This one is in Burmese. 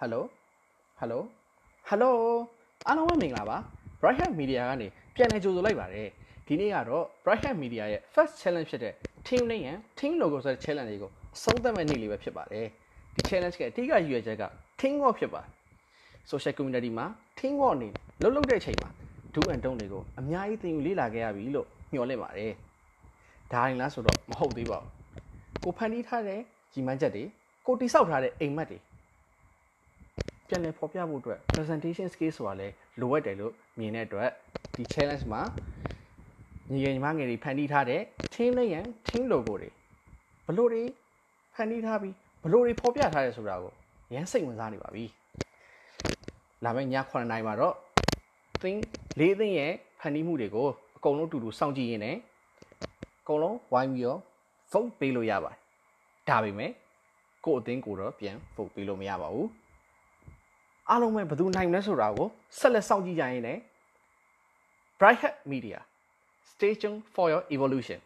ဟယ်လိုဟယ်လိုဟယ်လိုအားလုံးပဲမင်္ဂလာပါ Bright Hat Media ကနေပြန်လည်ကြိုဆိုလိုက်ပါတယ်ဒီနေ့ကတော့ Bright Hat Media ရဲ့ first challenge ဖြစ်တဲ့ team name ရန် team logo ဆိုတဲ့ challenge လေးကိုအဆုံးသတ်မဲ့နေ့လေးပဲဖြစ်ပါတယ်ဒီ challenge ရဲ့အဓိကရည်ရွယ်ချက်က team work ဖြစ်ပါတယ် social community မှာ team work အနေနဲ့လှုပ်လှုပ်တဲ့အချိန်မှာ do and don't တွေကိုအများကြီးသင်ယူလေ့လာခဲ့ရပြီလို့ညွှန်လင့်ပါတယ်ဒါရင်လားဆိုတော့မဟုတ်သေးပါဘူးကိုဖန်တီးထားတဲ့ကြီးမှန်းချက်တွေကိုတိဆောက်ထားတဲ့အိမ်မက်တွေ ပြန်လည်ဖော်ပြဖို့အတွက် presentation skill ဆိုတာလဲလိုအပ်တယ်လို့မြင်တဲ့အတွက်ဒီ challenge မှာညီငယ်ညီမငယ်တွေဖန်တီးထားတဲ့ team နဲ့ရန် team logo တွေဘလို့တွေဖန်တီးထားပြီးဘလို့တွေဖော်ပြထားတယ်ဆိုတာကိုရမ်းစိတ်ဝင်စားနေပါပြီလာမယ့်ည9:00နာရီမှာတော့သင်းလေးသင်းရဲ့ဖန်တီးမှုတွေကိုအကုန်လုံးတူတူစောင့်ကြည့်ရင်းနဲ့အကုန်လုံးဝိုင်းပြီးတော့ vote ပေးလို့ရပါတယ်ဒါပေမဲ့ကို့အသင်းကိုတော့ပြန် vote ပေးလို့မရပါဘူး အားလုံးပဲဘယ်သူနိုင်မလဲဆိုတာကိုဆက်လက်စောင့်ကြည့်ကြရင်းနဲ့ Bright Hat Media Stay tuned for your evolution